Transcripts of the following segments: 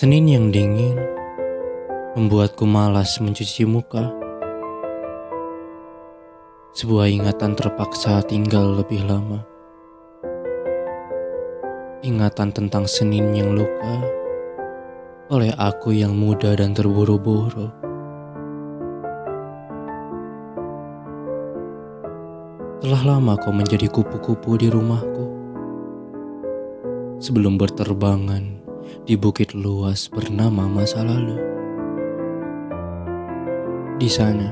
Senin yang dingin membuatku malas mencuci muka. Sebuah ingatan terpaksa tinggal lebih lama. Ingatan tentang Senin yang luka oleh aku yang muda dan terburu-buru. Telah lama kau menjadi kupu-kupu di rumahku. Sebelum berterbangan, di bukit luas bernama masa lalu. Di sana,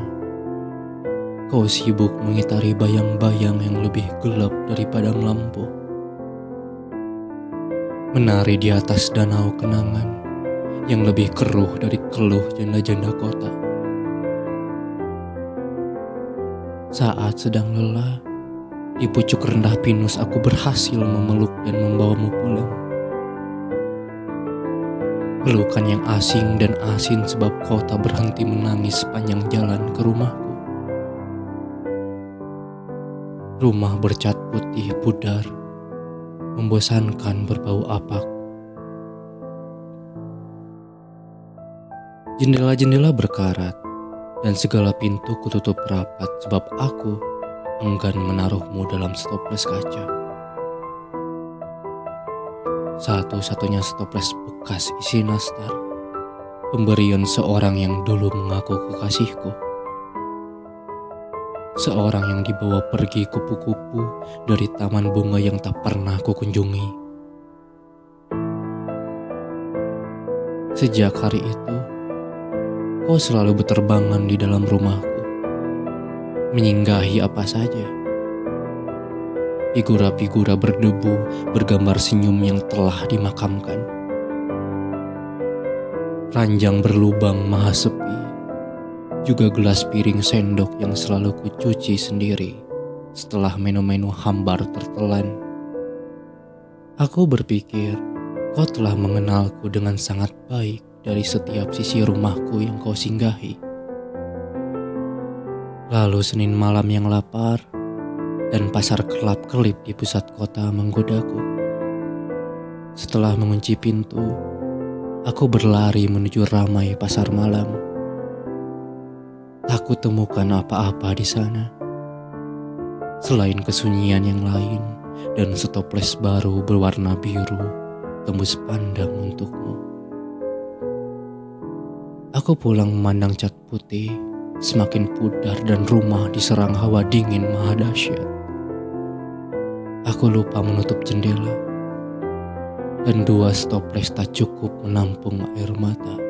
kau sibuk mengitari bayang-bayang yang lebih gelap dari padam lampu. Menari di atas danau kenangan yang lebih keruh dari keluh janda-janda kota. Saat sedang lelah, di pucuk rendah pinus aku berhasil memeluk dan membawamu pulang. Pelukan yang asing dan asin sebab kau tak berhenti menangis sepanjang jalan ke rumahku. Rumah bercat putih pudar, membosankan berbau apak. Jendela-jendela berkarat dan segala pintu kututup rapat sebab aku enggan menaruhmu dalam stoples kaca. Satu-satunya stoples bekas isi nastar. Pemberian seorang yang dulu mengaku kekasihku. Seorang yang dibawa pergi kupu-kupu dari taman bunga yang tak pernah kukunjungi. Sejak hari itu, kau selalu berterbangan di dalam rumahku, menyinggahi apa saja Figura-figura berdebu bergambar senyum yang telah dimakamkan. Ranjang berlubang maha sepi, juga gelas piring sendok yang selalu kucuci sendiri setelah menu-menu hambar tertelan. Aku berpikir kau telah mengenalku dengan sangat baik dari setiap sisi rumahku yang kau singgahi. Lalu Senin malam yang lapar, dan pasar kelap-kelip di pusat kota menggodaku. Setelah mengunci pintu, aku berlari menuju ramai pasar malam. Aku temukan apa-apa di sana. Selain kesunyian yang lain dan setoples baru berwarna biru tembus pandang untukmu. Aku pulang memandang cat putih semakin pudar dan rumah diserang hawa dingin maha dahsyat. Aku lupa menutup jendela, dan dua stoples tak cukup menampung air mata.